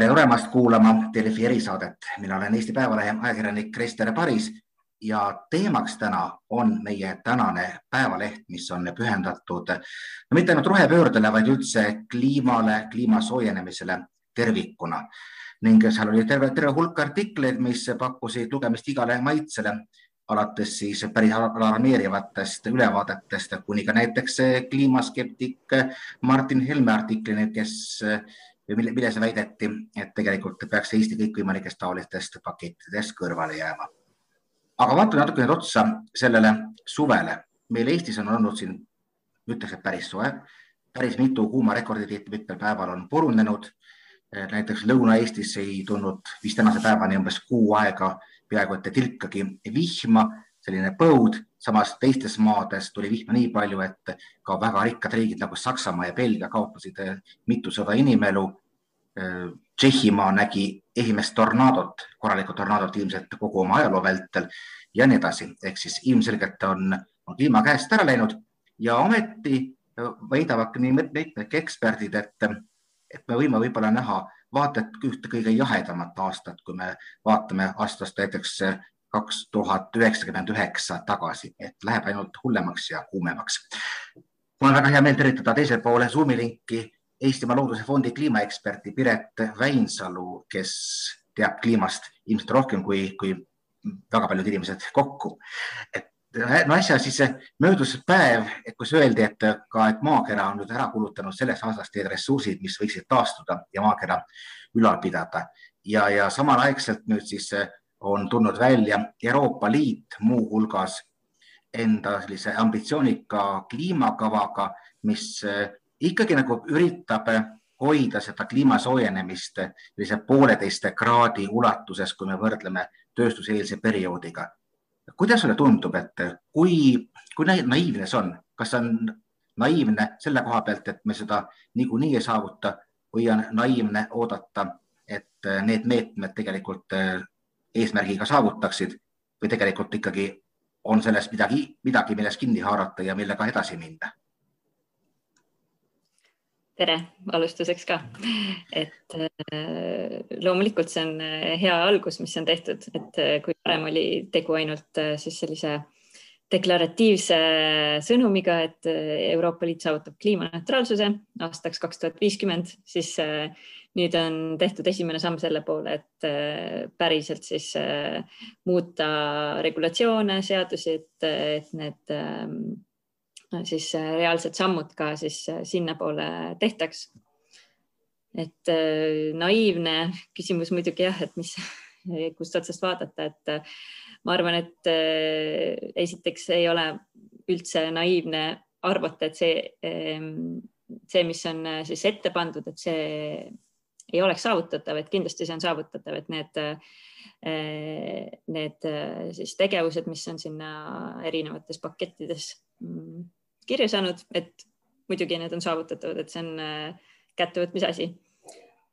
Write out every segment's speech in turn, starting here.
tere tulemast kuulama Delfi erisaadet. mina olen Eesti Päevalehe ajakirjanik Krister Paris ja teemaks täna on meie tänane päevaleht, mis on pühendatud no mitte ainult rohepöördele, vaid üldse kliimale, kliima soojenemisele tervikuna ning seal oli terve, terve hulk artikleid, mis pakkusid lugemist igale maitsele, alates siis päris alarmeerivatest ülevaadetest kuni ka näiteks kliimaskeptik Martin Helme artiklini, kes mille, milles väideti, et tegelikult peaks Eesti kõikvõimalikest taolistest pakettidest kõrvale jääma. aga vaatame natuke nüüd otsa sellele suvele. meil Eestis on olnud siin, ütleks, et päris soe, päris mitu kuumarekordit mitmel päeval on purunenud. näiteks Lõuna-Eestis ei tulnud vist tänase päevani umbes kuu aega peaaegu et tilkagi vihma, selline põud, samas teistes maades tuli vihma nii palju, et ka väga rikkad riigid nagu Saksamaa ja Belgia kaotasid mitusada inimelu Tšehhimaa nägi esimest tornaadot, korralikku tornaadot ilmselt kogu oma ajaloo vältel ja nii edasi. ehk siis ilmselgelt on, on kliima käest ära läinud ja ometi väidavad nii mitmedki eksperdid, et, et me võime võib-olla näha vaata et ühte kõige jahedamat aastat, kui me vaatame aastast näiteks kaks tuhat üheksakümmend üheksa tagasi, et läheb ainult hullemaks ja kuumemaks. mul on väga hea meel tervitada teisel pool Zoomi linki Eestimaa Looduse Fondi kliimaeksperti Piret Väinsalu, kes teab kliimast ilmselt rohkem kui, kui väga paljud inimesed kokku. et no äsja siis möödus päev, kus öeldi, et ka, et maakera on nüüd ära kulutanud selleks aastaks need ressursid, mis võiksid taastuda ja maakera ülal pidada ja, ja samalaegselt nüüd siis on tulnud välja Euroopa Liit muuhulgas enda sellise ambitsioonika kliimakavaga, mis ikkagi nagu üritab hoida seda kliima soojenemist sellise pooleteiste kraadi ulatuses, kui me võrdleme tööstuseelse perioodiga. kuidas sulle tundub, et kui, kui naiivne see on, kas see on naiivne selle koha pealt, et me seda niikuinii ei saavuta või on naiivne oodata, et need meetmed tegelikult eesmärgiga saavutaksid või tegelikult ikkagi on selles midagi, midagi, millest kinni haarata ja millega edasi minna tere! Alustuseks ka, et äh, loomulikult see on äh, hea algus, mis on tehtud, et äh, kui varem oli tegu ainult siis sellise deklaratiivse sõnumiga, et Euroopa Liit saavutab kliimaneutraalsuse aastaks kaks tuhat viiskümmend, siis nüüd on tehtud esimene samm selle poole, et päriselt siis muuta regulatsioone, seadusi, et, et need ähm, siis äh, reaalsed sammud ka siis äh, sinnapoole tehtaks. et äh, naiivne küsimus muidugi jah, et mis, kust otsast vaadata, et ma arvan, et esiteks ei ole üldse naiivne arvata, et see, ähm, see, mis on siis ette pandud, et see ei oleks saavutatav, et kindlasti see on saavutatav, et need, need siis tegevused, mis on sinna erinevates pakettides mm, kirja saanud, et muidugi need on saavutatavad, et see on äh, kättevõtmise asi.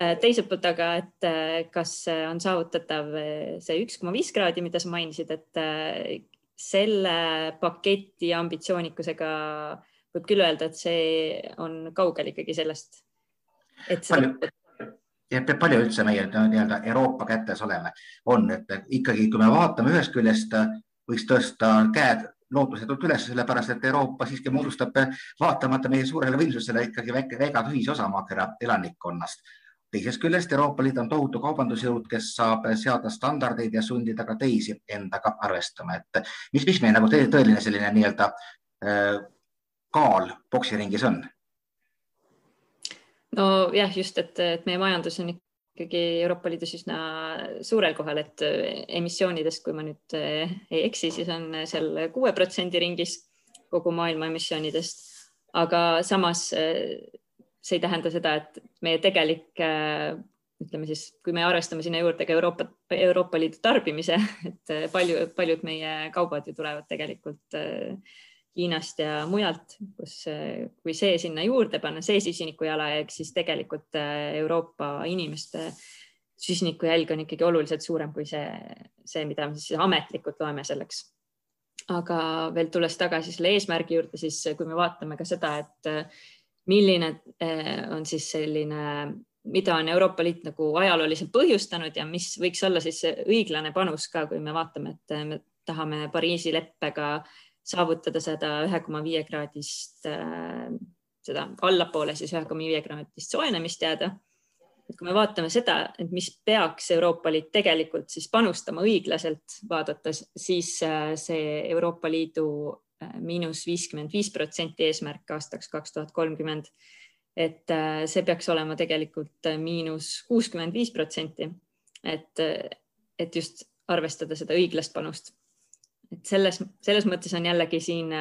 Äh, teiselt poolt aga, et äh, kas on saavutatav see üks koma viis kraadi, mida sa mainisid, et selle paketi ambitsioonikusega võib küll öelda, et see on kaugel ikkagi sellest. et seda... palju, ja palju üldse meie nii-öelda Euroopa kätes oleme, on, et ikkagi, kui me vaatame ühest küljest võiks tõsta käed lootusetult üles, sellepärast et Euroopa siiski moodustab vaatamata meie suurele võimsusele ikkagi väike, väikad ühisosa maakera elanikkonnast. teisest küljest Euroopa Liit on tohutu kaubandusjõud, kes saab seada standardeid ja sundida ka teisi endaga arvestama, et mis, mis meie nagu tõeline selline nii-öelda äh, kaal poksiringis on? nojah, just, et, et meie majandus on ikkagi Euroopa Liidus üsna suurel kohal, et äh, emissioonidest, kui ma nüüd äh, ei eksi, siis on seal kuue protsendi ringis kogu maailma emissioonidest. aga samas äh, see ei tähenda seda, et meie tegelik ütleme siis, kui me arvestame sinna juurde ka Euroopa, Euroopa Liidu tarbimise, et palju, paljud meie kaubad ju tulevad tegelikult Hiinast ja mujalt, kus, kui see sinna juurde panna, see süsiniku jalajälg, siis tegelikult äh, Euroopa inimeste süsinikujälg on ikkagi oluliselt suurem kui see, see, mida me siis ametlikult loeme selleks. aga veel tulles tagasi selle eesmärgi juurde, siis kui me vaatame ka seda, et äh, milline äh, on siis selline mida on Euroopa Liit nagu ajalooliselt põhjustanud ja mis võiks olla siis õiglane panus ka, kui me vaatame, et me tahame Pariisi leppega saavutada seda ühe koma viie kraadist, äh, seda allapoole siis ühe koma viie kraadist soojenemist jääda. et kui me vaatame seda, et mis peaks Euroopa Liit tegelikult siis panustama õiglaselt vaadates, siis äh, see Euroopa Liidu miinus viiskümmend viis protsenti eesmärk aastaks kaks tuhat kolmkümmend et äh, see peaks olema tegelikult äh, miinus kuuskümmend viis protsenti. et, äh, et just arvestada seda õiglast panust. Et selles, selles mõttes on jällegi siin,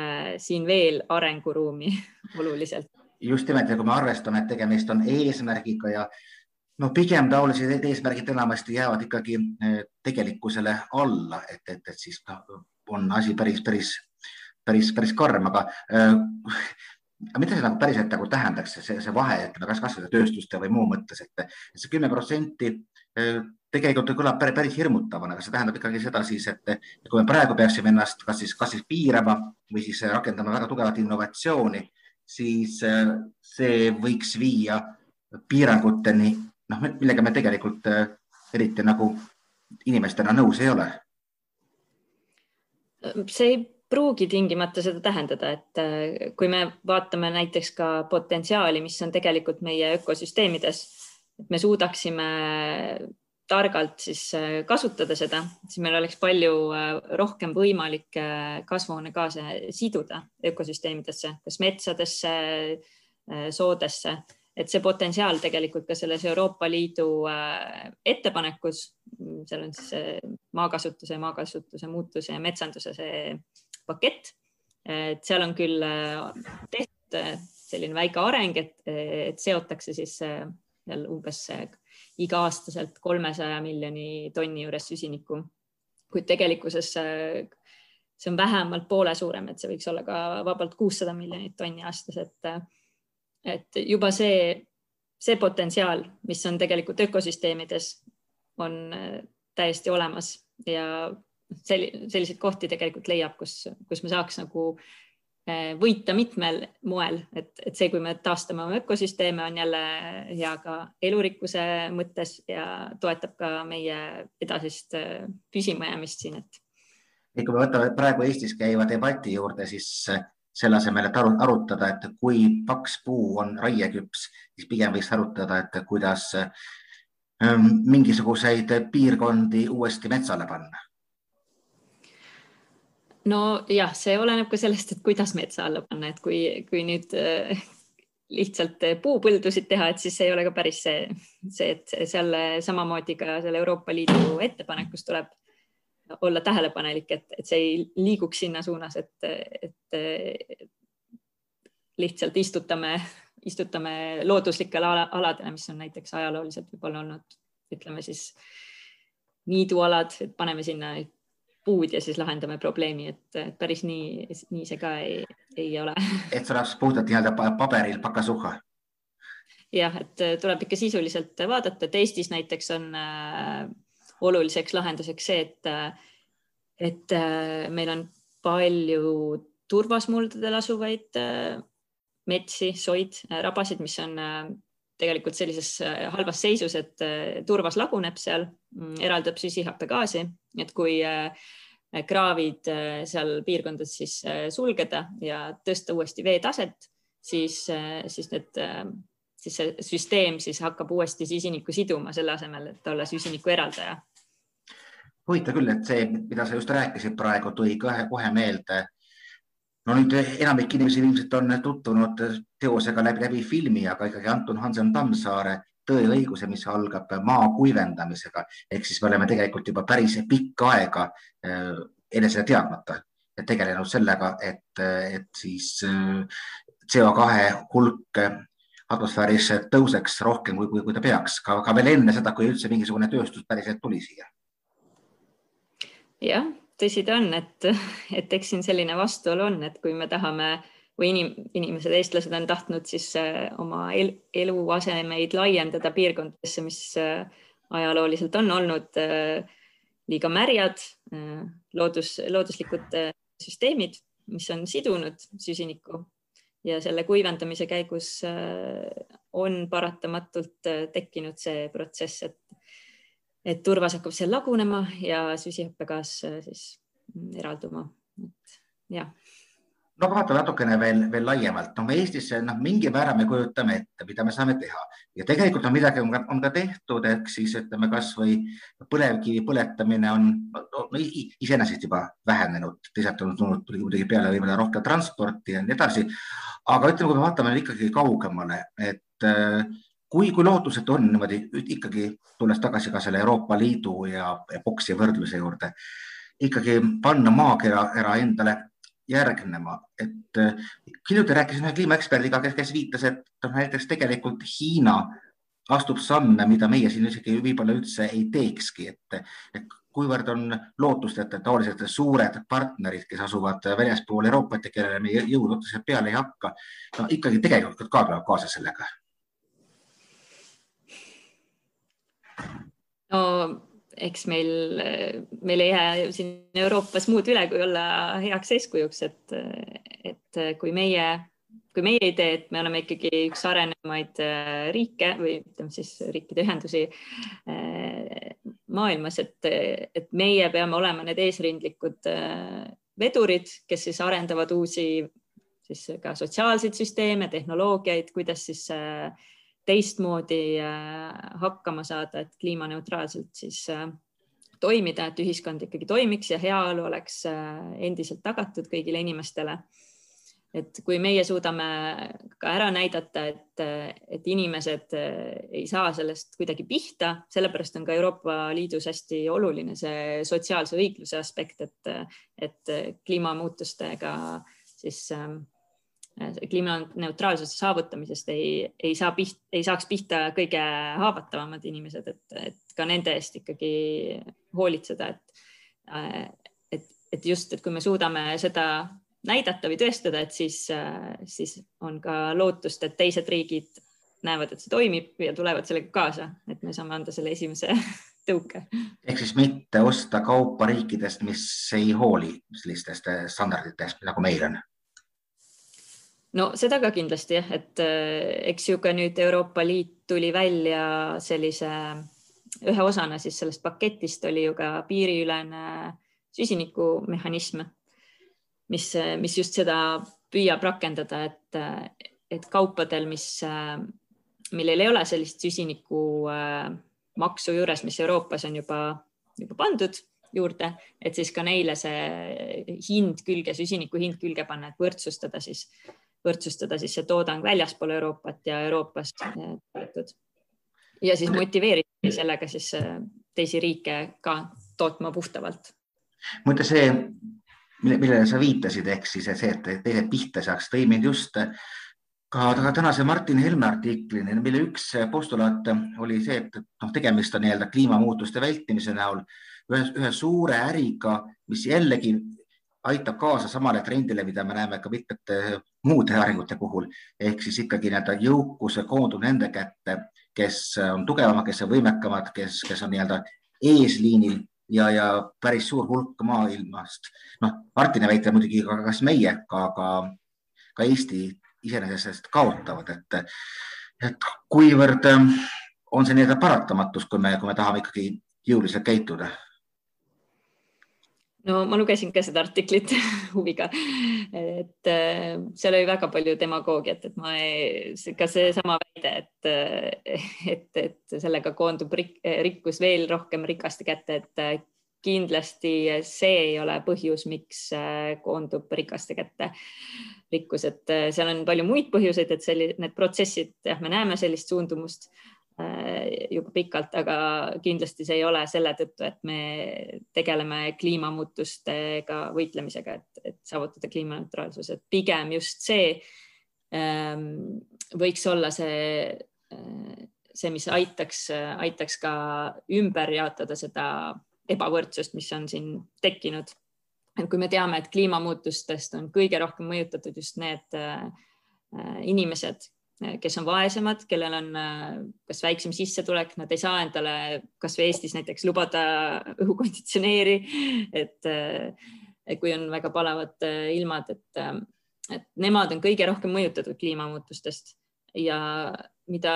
siin veel arenguruumi oluliselt. just nimelt ja kui me arvestame, et tegemist on eesmärgiga ja no pigem taolised e-, eesmärgid enamasti jäävad ikkagi tegelikkusele alla, et, et, et siis on asi päris, päris, päris, päris karm, aga aga mida see nagu päriselt nagu tähendaks, see, see vahe, ütleme, kas kasvõi tööstuste või muu mõttes, et see kümme protsenti eh, tegelikult kõlab päris, hirmutavana, aga see tähendab ikkagi seda siis, et kui me praegu peaksime ennast kas siis, kas siis piirama või siis rakendama väga tugevat innovatsiooni, siis eh, see võiks viia piiranguteni, noh, millega me tegelikult eh, eriti nagu inimestena nõus ei ole. see ei pruugi tingimata seda tähendada, et äh, kui me vaatame näiteks ka potentsiaali, mis on tegelikult meie ökosüsteemides, et me suudaksime targalt siis äh, kasutada seda, siis meil oleks palju äh, rohkem võimalik kasvuhoonegaase siduda ökosüsteemidesse, kas metsadesse, soodesse, et see potentsiaal tegelikult ka selles Euroopa Liidu ettepanekus, seal on siis maakasutuse, maakasutuse muutuse ja metsanduse see pakett. et seal on küll äh, tehtud äh, selline väike areng, et, et seotakse siis seal äh, umbes iga-aastaselt kolmesaja miljoni tonni juures süsinikku, kuid tegelikkuses see on vähemalt poole suurem, et see võiks olla ka vabalt kuussada miljonit tonni aastas, et et juba see, see potentsiaal, mis on tegelikult ökosüsteemides, on täiesti olemas. Ja selliseid kohti tegelikult leiab, kus, kus me saaks nagu võita mitmel moel, et, et see, kui me taastame oma ökosüsteeme, on jälle hea ka elurikkuse mõttes ja toetab ka meie edasist eh, püsimajäämist siin, et. Kui me võtame praegu Eestis käiva debati juurde, siis eh, selle asemel, et arutada, et kui paks puu on raieküps, siis pigem võiks arutada, et kuidas mingisuguseid piirkondi uuesti metsale panna nojah, see oleneb ka sellest, et kuidas metsa alla panna, et kui, kui nüüd äh, lihtsalt puupõldusid teha, et siis ei ole ka päris see, see, et seal samamoodi ka selle Euroopa Liidu ettepanekus tuleb olla tähelepanelik, et, et see ei liiguks sinna suunas, et, et lihtsalt istutame, istutame looduslikele aladele, mis on näiteks ajalooliselt võib-olla olnud, ütleme siis niidualad, et paneme sinna puud ja siis lahendame probleemi, et päris nii, nii see ka ei, ei ole. et oleks puhtalt nii-öelda paberil pakasuhha? jah, et tuleb ikka sisuliselt vaadata, et Eestis näiteks on äh, oluliseks lahenduseks see, et, et äh, meil on palju turvasmuldadel asuvaid äh, metsi, soid, rabasid, mis on äh, tegelikult sellises äh, halvas seisus, et äh, turvas laguneb seal, mm, eraldab süsihappegaasi, et kui äh, kraavid seal piirkondades siis sulgeda ja tõsta uuesti veetaset, siis, siis need, siis see süsteem siis hakkab uuesti süsinikku siduma, selle asemel, et olla süsiniku eraldaja. huvitav küll, et see, mida sa just rääkisid praegu, tuli kohe, kohe meelde no nüüd enamik inimesi ilmselt on tutvunud teosega läbi, läbi filmi, aga ikkagi Anton Hansen Tammsaare Tõe ja õiguse, mis algab maa kuivendamisega. Ehk siis me oleme tegelikult juba päris pikka aega äh, enesele teadmata tegelenud sellega, et, et siis äh, CO2 hulk atmosfääris tõuseks rohkem, kui, kui, kui ta peaks, ka, ka veel enne seda, kui üldse mingisugune tööstus päriselt tuli siia. jah tõsi ta on, et, et eks siin selline vastuolu on, et kui me tahame või inim, inimesed, eestlased on tahtnud siis äh, oma el, eluasemeid laiendada piirkondadesse, mis äh, ajalooliselt on olnud äh, liiga märjad, loodus, looduslikud süsteemid, mis on sidunud süsinikku. Ja selle kuivendamise käigus on paratamatult tekkinud see protsess, et, et turvas hakkab seal lagunema ja süsihappegaas siis eralduma. et jah no aga vaata natukene veel, veel laiemalt, noh, me Eestis noh, mingi määra me kujutame ette, mida me saame teha ja tegelikult on midagi on ka, tehtud, ehk siis ütleme kasvõi põlevkivi põletamine on no, iseenesest juba vähenenud, teisalt on tulnud muidugi peale võib-olla rohkem transporti ja nii edasi. aga ütleme, kui me vaatame ikkagi kaugemale, et äh, kui, kui lootusetu on niimoodi ikkagi tulles tagasi ka selle Euroopa Liidu ja, ja boksi võrdluse juurde, ikkagi panna maakera ära endale järgnema, et äh, hiljuti rääkisin ühe kliimaeksperdiga, kes, kes viitas, et noh, näiteks tegelikult Hiina astub samme, mida meie siin isegi võib-olla üldse ei teekski, et kuivõrd on lootust, et taolised suured partnerid, kes asuvad väljaspool Euroopat ja kellele meie jõud otseselt peale ei hakka, no ikkagi tegelikult ka tulevad kaasa sellega. No eks meil, meil ei jää siin Euroopas muud üle, kui olla heaks eeskujuks, et, et kui meie, kui meie ei tee, et me oleme ikkagi üks arenenumaid äh, riike või ütleme siis riikide ühendusi äh, maailmas, et, et meie peame olema need eesrindlikud äh, vedurid, kes siis arendavad uusi siis ka sotsiaalseid süsteeme, tehnoloogiaid, kuidas siis äh, teistmoodi äh, hakkama saada, et kliimaneutraalselt siis äh, toimida, et ühiskond ikkagi toimiks ja heaolu oleks äh, endiselt tagatud kõigile inimestele. et kui meie suudame ka ära näidata, et, et inimesed ei saa sellest kuidagi pihta, sellepärast on ka Euroopa Liidus hästi oluline see sotsiaalse õigluse aspekt, et, et kliimamuutustega siis äh, kliimaneutraalsuse saavutamisest ei, ei saa piht, ei saaks pihta kõige haavatavamad inimesed, et, et ka nende eest ikkagi hoolitseda, et, et, et just, et kui me suudame seda näidata või tõestada, et siis, siis on ka lootust, et teised riigid näevad, et see toimib ja tulevad sellega kaasa, et me saame anda selle esimese tõuke. ehk siis mitte osta kaupa riikidest, mis ei hooli sellistest standarditest, nagu meil on no seda ka kindlasti jah, et äh, eks ju ka nüüd Euroopa Liit tuli välja sellise ühe osana siis sellest paketist oli ju ka piiriülene süsinikumehhanism, mis, mis just seda püüab rakendada, et, et kaupadel, mis, millel ei ole sellist süsiniku äh, maksu juures, mis Euroopas on juba, juba pandud juurde, et siis ka neile see hind külge, süsiniku hind külge panna, et võrdsustada siis võrdsustada siis see toodang väljaspool Euroopat ja Euroopas toodetud. ja siis motiveerida sellega siis äh, teisi riike ka tootma puhtavalt. muide, see, millele sa viitasid, ehk siis see, et teised pihta saaks, tõi mind just ka tänase Martin Helme artiklini, mille üks postulaat oli see, et noh, tegemist on nii-öelda kliimamuutuste vältimise näol ühe, ühe suure äriga, mis jällegi aitab kaasa samale trendile, mida me näeme ka mitmete muude arengute puhul ehk siis ikkagi nii-öelda jõukuse koondub nende kätte, kes on tugevamad, kes on võimekamad, kes, kes on nii-öelda eesliinil ja, ja päris suur hulk maailmast. noh, Martini väitel muidugi ka, kas meie, ka, ka, ka Eesti iseenesest kaotavad, et, et kuivõrd on see nii-öelda paratamatus, kui me, kui me tahame ikkagi jõuliselt käituda no ma lugesin ka seda artiklit huviga, et äh, seal oli väga palju demagoogiat, et ma ei, ka seesama väide, et, et, et sellega koondub rik, rikkus veel rohkem rikaste kätte, et äh, kindlasti see ei ole põhjus, miks äh, koondub rikaste kätte rikkus, et seal on palju muid põhjuseid, et sellised, need protsessid, jah, me näeme sellist suundumust Äh, juba pikalt, aga kindlasti see ei ole selle tõttu, et me tegeleme kliimamuutustega võitlemisega, et, et saavutada kliimaneutraalsus, et pigem just see ähm, võiks olla see, äh, see, mis aitaks, aitaks ka ümber jaotada seda ebavõrdsust, mis on siin tekkinud. et kui me teame, et kliimamuutustest on kõige rohkem mõjutatud just need äh, inimesed, kes on vaesemad, kellel on äh, kas väiksem sissetulek, nad ei saa endale kasvõi Eestis näiteks lubada õhukonditsioneeri, äh, et kui on väga palevad äh, ilmad, et, et nemad on kõige rohkem mõjutatud kliimamuutustest ja, mida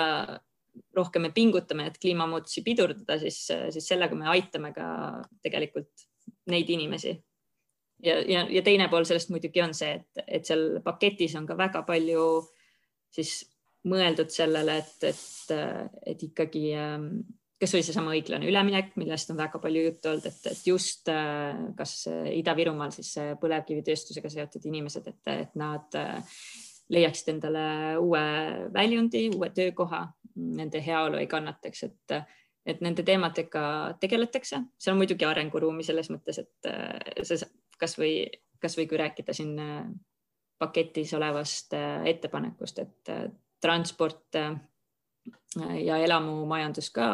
rohkem me pingutame, et kliimamuutusi pidurdada, siis, siis sellega me aitame ka tegelikult neid inimesi. ja, ja, ja teine pool sellest muidugi on see, et, et seal paketis on ka väga palju siis mõeldud sellele, et, et, et ikkagi ähm, kasvõi seesama õiglane üleminek, millest on väga palju juttu olnud, et, et just äh, kas Ida-Virumaal siis põlevkivitööstusega seotud inimesed, et, et nad äh, leiaksid endale uue väljundi, uue töökoha, nende heaolu ei kannataks, et, et nende teemadega tegeletakse, seal on muidugi arenguruumi selles mõttes, et äh, see kasvõi, kasvõi kui rääkida siin paketis olevast ettepanekust, et transport ja elamumajandus ka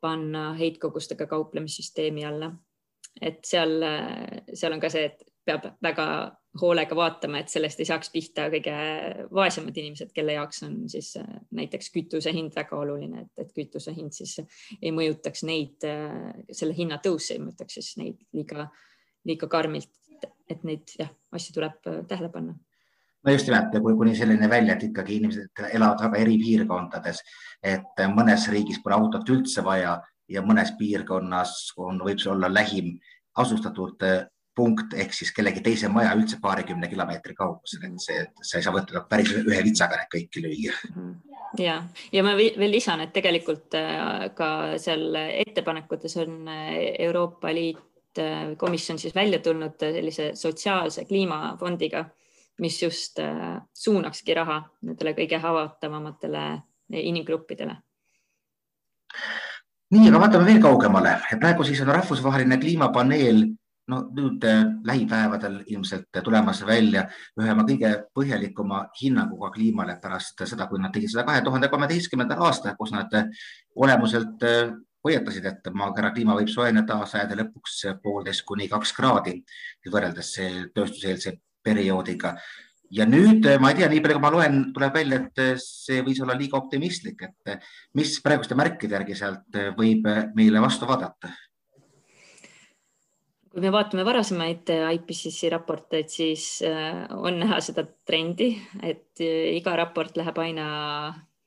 panna heitkogustega kauplemissüsteemi alla. et seal, seal on ka see, et peab väga hoolega vaatama, et sellest ei saaks pihta kõige vaesemad inimesed, kelle jaoks on siis äh, näiteks kütuse hind väga oluline, et, et kütuse hind siis ei mõjutaks neid, äh, selle hinna tõus ei mõjutaks siis neid liiga, liiga karmilt, et neid jah, asju tuleb äh, tähele panna no just nimelt, kuni selline välja, et ikkagi inimesed elavad väga eri piirkondades, et mõnes riigis pole autot üldse vaja ja mõnes piirkonnas on, võib see olla lähim asustatud eh, punkt ehk siis kellegi teise maja üldse paarikümne kilomeetri kaugusel, et see, sa ei saa võtta päris ühe vitsaga need kõiki lüüa. Ja, ja ma veel lisan, et tegelikult eh, ka seal ettepanekutes on eh, Euroopa Liit, komisjon siis välja tulnud sellise sotsiaalse kliimafondiga mis just äh, suunakski raha nendele kõige haavatavamatele inimgruppidele. nii, aga vaatame veel kaugemale. praegu siis on rahvusvaheline kliimapaneel no nüüd äh, lähipäevadel ilmselt tulemas välja ühe oma kõige põhjalikuma hinnanguga kliimale pärast seda, kui nad tegid seda kahe tuhande kolmeteistkümnendal aastal, kus nad olemuselt äh, hoiatasid, et maakera kliima võib soojeneda sajandi lõpuks poolteist kuni kaks kraadi võrreldes tööstuseelse perioodiga. ja nüüd eh, ma ei tea, nii palju kui ma loen, tuleb välja, et eh, see võis olla liiga optimistlik, et eh, mis praeguste märkide järgi sealt võib meile vastu vaadata? kui me vaatame varasemaid IPCC raporteid, siis on näha seda trendi, et iga raport läheb aina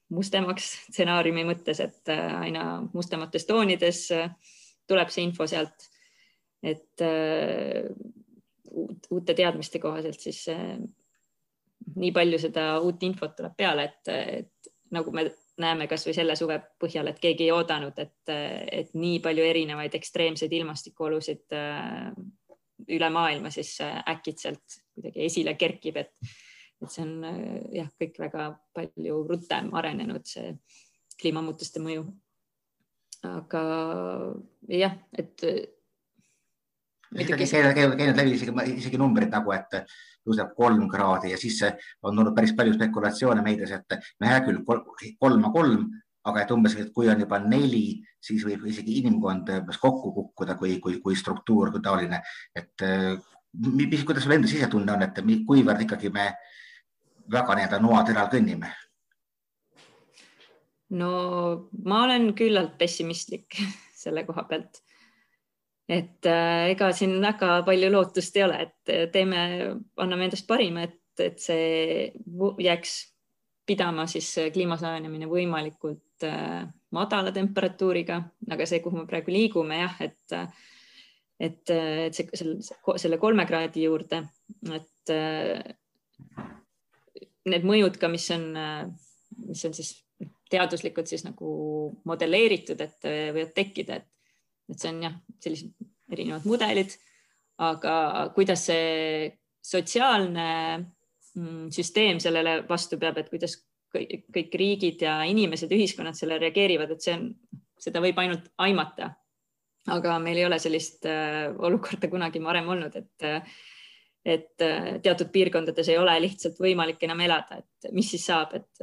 mustemaks stsenaariumi mõttes, et aina mustemates toonides tuleb see info sealt. et uute teadmiste kohaselt siis äh, nii palju seda uut infot tuleb peale, et, et nagu me näeme kasvõi selle suve põhjal, et keegi ei oodanud, et, et nii palju erinevaid ekstreemseid ilmastikuolusid äh, üle maailma siis äh, äkitselt kuidagi esile kerkib, et, et see on jah, kõik väga palju rutem arenenud, see kliimamuutuste mõju. aga jah, et käinud, käinud, käinud läbi isegi, isegi numbrid nagu, et tõuseb kolm kraadi ja siis on olnud päris palju spekulatsioone meedias, et no hea küll, kolm ja kolm, aga et umbes, et kui on juba neli, siis võib isegi inimkond umbes kokku kukkuda, kui, kui, kui struktuur kui taoline, et mis, kuidas sul enda sisetunne on, et kuivõrd ikkagi me väga nii-öelda noateral kõnnime? no ma olen küllalt pessimistlik selle koha pealt et äh, ega siin väga palju lootust ei ole, et äh, teeme, anname endast parima, et, et see jääks pidama siis kliima soojenemine võimalikult äh, madala temperatuuriga, aga see, kuhu me praegu liigume jah, et et, et see, selle, selle kolme kraadi juurde, et need mõjud ka, mis on, mis on siis teaduslikult siis nagu modelleeritud, et võivad tekkida, et et see on jah, sellised erinevad mudelid, aga kuidas see sotsiaalne mm, süsteem sellele vastu peab, et kuidas kõik riigid ja inimesed, ühiskonnad sellele reageerivad, et see on, seda võib ainult aimata. aga meil ei ole sellist äh, olukorda kunagi varem olnud, et äh, et äh, teatud piirkondades ei ole lihtsalt võimalik enam elada, et mis siis saab, et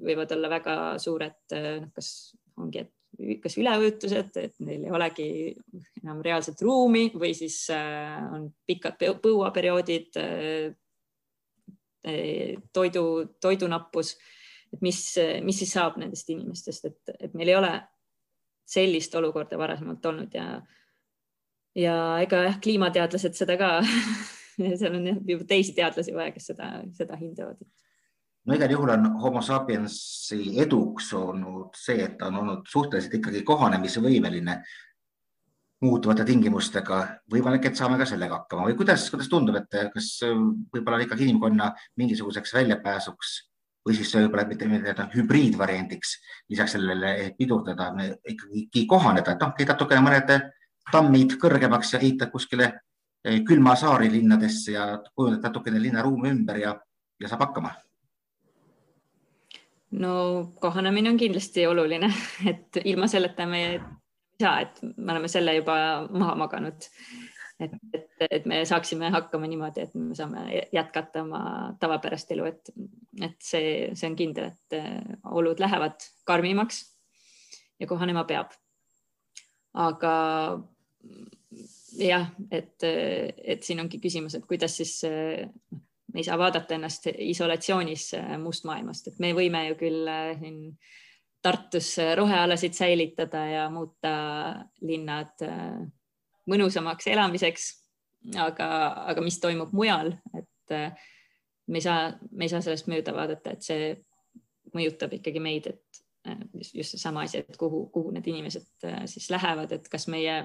võivad olla väga suured, noh, kas ongi, et kas üleujutused, et neil ei olegi enam reaalset ruumi või siis äh, on pikad põuaperioodid, äh, toidu, toidunappus. et mis, mis siis saab nendest inimestest, et, et meil ei ole sellist olukorda varasemalt olnud ja, ja ega jah, kliimateadlased seda ka seal on jah juba teisi teadlasi vaja, kes seda, seda hindavad no igal juhul on homo sapiensi eduks olnud see, et ta on olnud suhteliselt ikkagi kohanemisvõimeline muutuvate tingimustega. võimalik, et saame ka sellega hakkama. Või kuidas, kuidas tundub, et kas võib-olla on ikkagi inimkonna mingisuguseks väljapääsuks või siis võib-olla mitte nii-öelda hübriidvariandiks lisaks sellele pidurdada, ikkagi kohaneda, et noh, käid natukene mõned tammid kõrgemaks ja ehitad kuskile eh, külma saari linnadesse ja kujundad natukene linnaruumi ümber ja, ja saab hakkama no kohanemine on kindlasti oluline, et ilma selleta me ei saa, et me oleme selle juba maha maganud. et, et, et me saaksime hakkama niimoodi, et me saame jätkata oma tavapärast elu, et, et see, see on kindel, et äh, olud lähevad karmimaks ja kohanema peab. aga jah, et, et siin ongi küsimus, et kuidas siis noh, me ei saa vaadata ennast isolatsioonis äh, must maailmast, et me võime ju küll äh, siin Tartus äh, rohealasid säilitada ja muuta linnad mõnusamaks elamiseks. aga, aga mis toimub mujal, et me ei saa, me ei saa sellest mööda vaadata, et see mõjutab ikkagi meid, et just seesama asi, et kuhu, kuhu need inimesed siis lähevad, et kas meie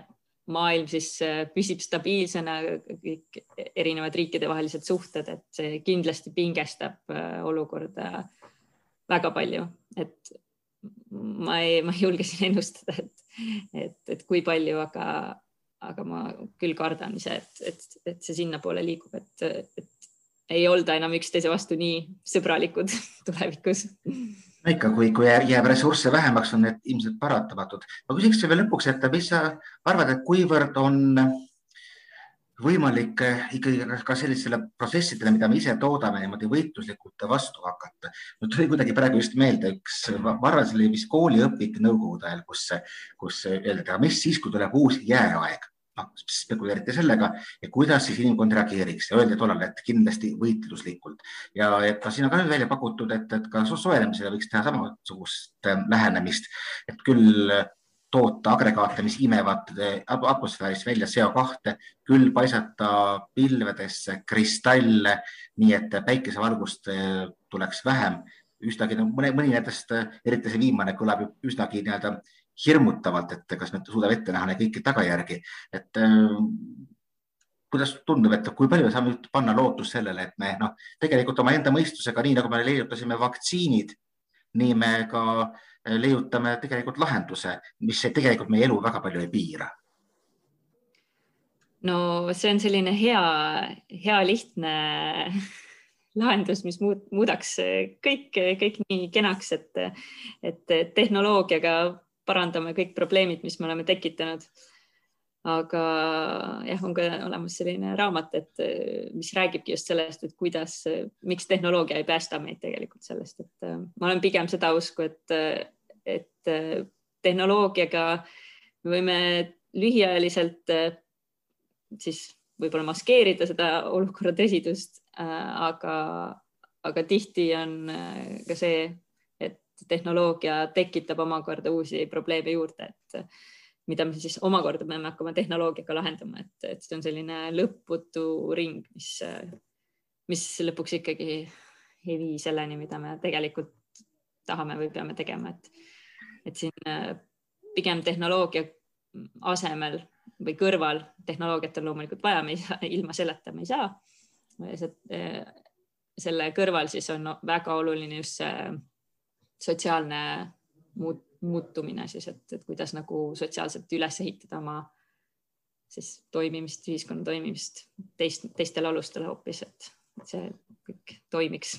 maailm siis äh, püsib stabiilsena, kõik erinevad riikidevahelised suhted, et see kindlasti pingestab äh, olukorda väga palju, et ma ei, ma ei julge siin ennustada, et, et, et kui palju, aga, aga ma küll kardan ise, et, et, et see sinnapoole liigub, et, et ei olda enam üksteise vastu nii sõbralikud tulevikus no ikka, kui, kui jääb ressursse vähemaks, on need ilmselt paratamatud. ma küsiks veel lõpuks, et mis sa arvad, et kuivõrd on võimalik ikkagi ka sellistele protsessidele, mida me ise toodame, niimoodi võitluslikult vastu hakata. mul tuli kuidagi praegu just meelde üks, ma arvan, see oli vist kooliõpik nõukogude ajal, kus, kus öeldi, aga mis siis, kui tuleb uus jääaeg noh, spekuleeriti sellega ja kuidas siis inimkond reageeriks. Ja öeldi tollal, et kindlasti võitluslikult. Ja et ka siin on ka välja pakutud, et, et ka soojenemisele võiks teha samasugust ähm, lähenemist, et küll toota agregaate, mis imevad äh, atmosfäärist välja CO2, küll paisata pilvedesse kristalle, nii et päikesevalgust äh, tuleks vähem. Üsnagi no,, mõni, mõni nendest, äh, eriti see viimane kõlab üsnagi nii-öelda hirmutavalt, et kas me suudame ette näha neid kõiki tagajärgi, et äh, kuidas tundub, et kui palju me saame panna lootust sellele, et me noh, tegelikult omaenda mõistusega, nii nagu me leiutasime vaktsiinid, nii me ka äh, leiutame tegelikult lahenduse, mis tegelikult meie elu väga palju ei piira. No see on selline hea, hea lihtne lahendus, mis muud, muudaks kõik, kõik nii kenaks, et, et tehnoloogiaga parandame kõik probleemid, mis me oleme tekitanud. aga jah, on ka olemas selline raamat, et mis räägibki just sellest, et kuidas, miks tehnoloogia ei päästa meid tegelikult sellest, et ma olen pigem seda usku, et, et tehnoloogiaga me võime lühiajaliselt siis võib-olla maskeerida seda olukorra tõsidust, aga, aga tihti on ka see tehnoloogia tekitab omakorda uusi probleeme juurde, et mida me siis omakorda peame hakkama tehnoloogiaga lahendama, et, et see on selline lõputu ring, mis, mis lõpuks ikkagi ei vii selleni, mida me tegelikult tahame või peame tegema, et, et siin pigem tehnoloogia asemel või kõrval, tehnoloogiat on loomulikult vaja, me ei saa, ilma selleta me ei saa. selle kõrval siis on väga oluline just see sotsiaalne muut, muutumine siis, et, et kuidas nagu sotsiaalselt üles ehitada oma siis toimimist, ühiskonna toimimist teist, teistel alustel hoopis, et see kõik toimiks.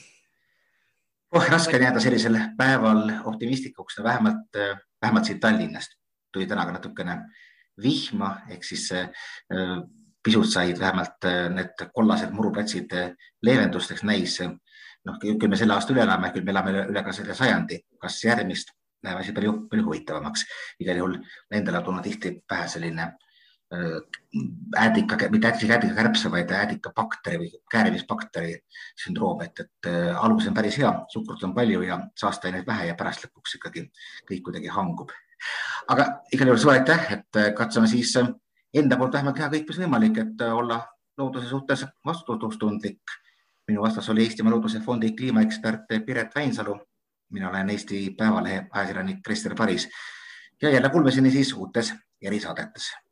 oh, raske on jääda sellisel päeval optimistlikuks, vähemalt, vähemalt siit Tallinnast tuli täna ka natukene vihma ehk siis äh, pisut said vähemalt äh, need kollased muruplatsid äh, leevendusteks näis noh, küll me selle aasta üle elame, küll me elame üle ka selle sajandi, kas järgmist läheb asi palju, palju huvitavamaks. igal juhul endale on tulnud tihti pähe selline äh, äädika, mitte äädika kärbse, vaid äädika bakteri või käärimisbakteri sündroom, et, et äh, algus on päris hea, suhkrut on palju ja saasteaineid vähe ja pärast lõpuks ikkagi kõik kuidagi hangub. aga igal juhul suur aitäh, et äh, katsume siis enda poolt vähemalt teha kõik, mis võimalik, et olla looduse suhtes vastutustundlik minu vastas oli Eestimaa Looduse Fondi kliimaekspert Piret Väinsalu. mina olen Eesti Päevalehe ajakirjanik Krister Paris ja jälle kuulmiseni siis uutes erisaadetes